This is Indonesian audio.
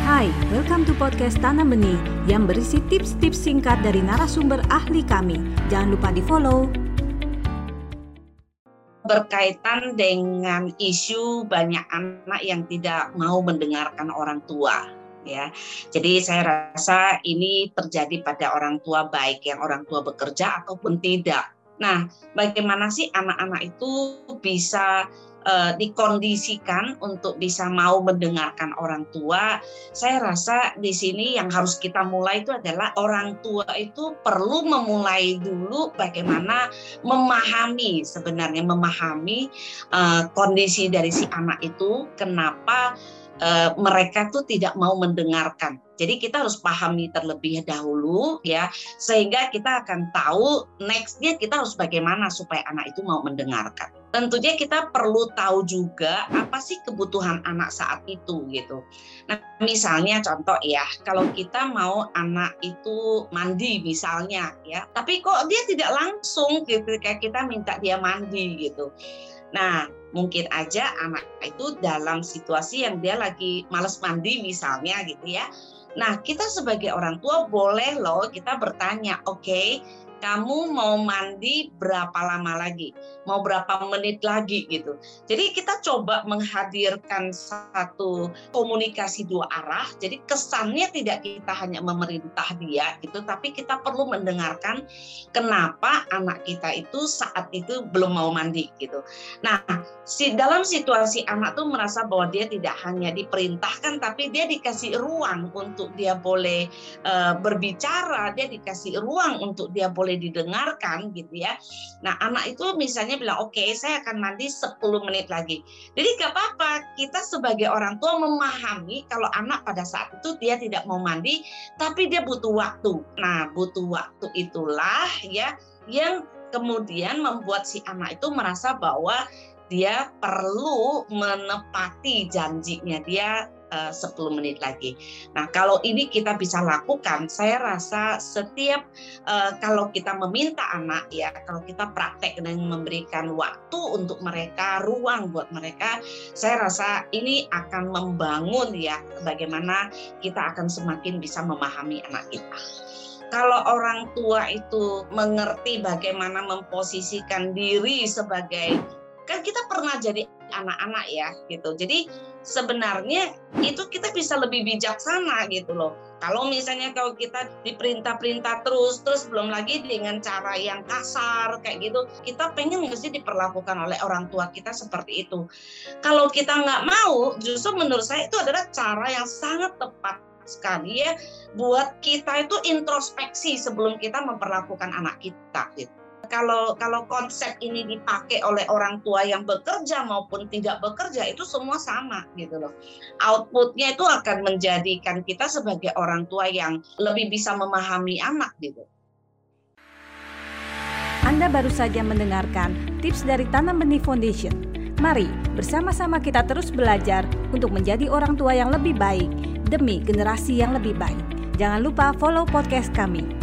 Hai, welcome to podcast Tanam Benih yang berisi tips-tips singkat dari narasumber ahli kami. Jangan lupa di-follow. Berkaitan dengan isu banyak anak yang tidak mau mendengarkan orang tua ya. Jadi saya rasa ini terjadi pada orang tua baik yang orang tua bekerja ataupun tidak. Nah, bagaimana sih anak-anak itu bisa uh, dikondisikan untuk bisa mau mendengarkan orang tua, saya rasa di sini yang harus kita mulai itu adalah orang tua itu perlu memulai dulu bagaimana memahami sebenarnya memahami uh, kondisi dari si anak itu, kenapa uh, mereka tuh tidak mau mendengarkan. Jadi kita harus pahami terlebih dahulu ya, sehingga kita akan tahu nextnya kita harus bagaimana supaya anak itu mau mendengarkan. Tentunya kita perlu tahu juga apa sih kebutuhan anak saat itu gitu. Nah misalnya contoh ya, kalau kita mau anak itu mandi misalnya ya, tapi kok dia tidak langsung gitu kayak kita minta dia mandi gitu. Nah, mungkin aja anak itu dalam situasi yang dia lagi males mandi misalnya gitu ya. Nah, kita sebagai orang tua boleh loh kita bertanya, oke, okay, kamu mau mandi berapa lama lagi, mau berapa menit lagi gitu. Jadi kita coba menghadirkan satu komunikasi dua arah. Jadi kesannya tidak kita hanya memerintah dia gitu, tapi kita perlu mendengarkan kenapa anak kita itu saat itu belum mau mandi gitu. Nah, si dalam situasi anak tuh merasa bahwa dia tidak hanya diperintahkan, tapi dia dikasih ruang untuk dia boleh uh, berbicara, dia dikasih ruang untuk dia boleh boleh didengarkan gitu ya. Nah anak itu misalnya bilang oke okay, saya akan mandi 10 menit lagi. Jadi gak apa-apa kita sebagai orang tua memahami kalau anak pada saat itu dia tidak mau mandi tapi dia butuh waktu. Nah butuh waktu itulah ya yang kemudian membuat si anak itu merasa bahwa dia perlu menepati janjinya dia 10 eh, menit lagi. Nah, kalau ini kita bisa lakukan, saya rasa setiap uh, kalau kita meminta anak ya, kalau kita praktek dan memberikan waktu untuk mereka, ruang buat mereka, saya rasa ini akan membangun ya bagaimana kita akan semakin bisa memahami anak kita kalau orang tua itu mengerti bagaimana memposisikan diri sebagai kan kita pernah jadi anak-anak ya gitu. Jadi sebenarnya itu kita bisa lebih bijaksana gitu loh. Kalau misalnya kalau kita diperintah-perintah terus, terus belum lagi dengan cara yang kasar kayak gitu, kita pengen nggak sih diperlakukan oleh orang tua kita seperti itu. Kalau kita nggak mau, justru menurut saya itu adalah cara yang sangat tepat sekali ya buat kita itu introspeksi sebelum kita memperlakukan anak kita gitu kalau kalau konsep ini dipakai oleh orang tua yang bekerja maupun tidak bekerja itu semua sama gitu loh. Outputnya itu akan menjadikan kita sebagai orang tua yang lebih bisa memahami anak gitu. Anda baru saja mendengarkan tips dari Tanam Benih Foundation. Mari bersama-sama kita terus belajar untuk menjadi orang tua yang lebih baik demi generasi yang lebih baik. Jangan lupa follow podcast kami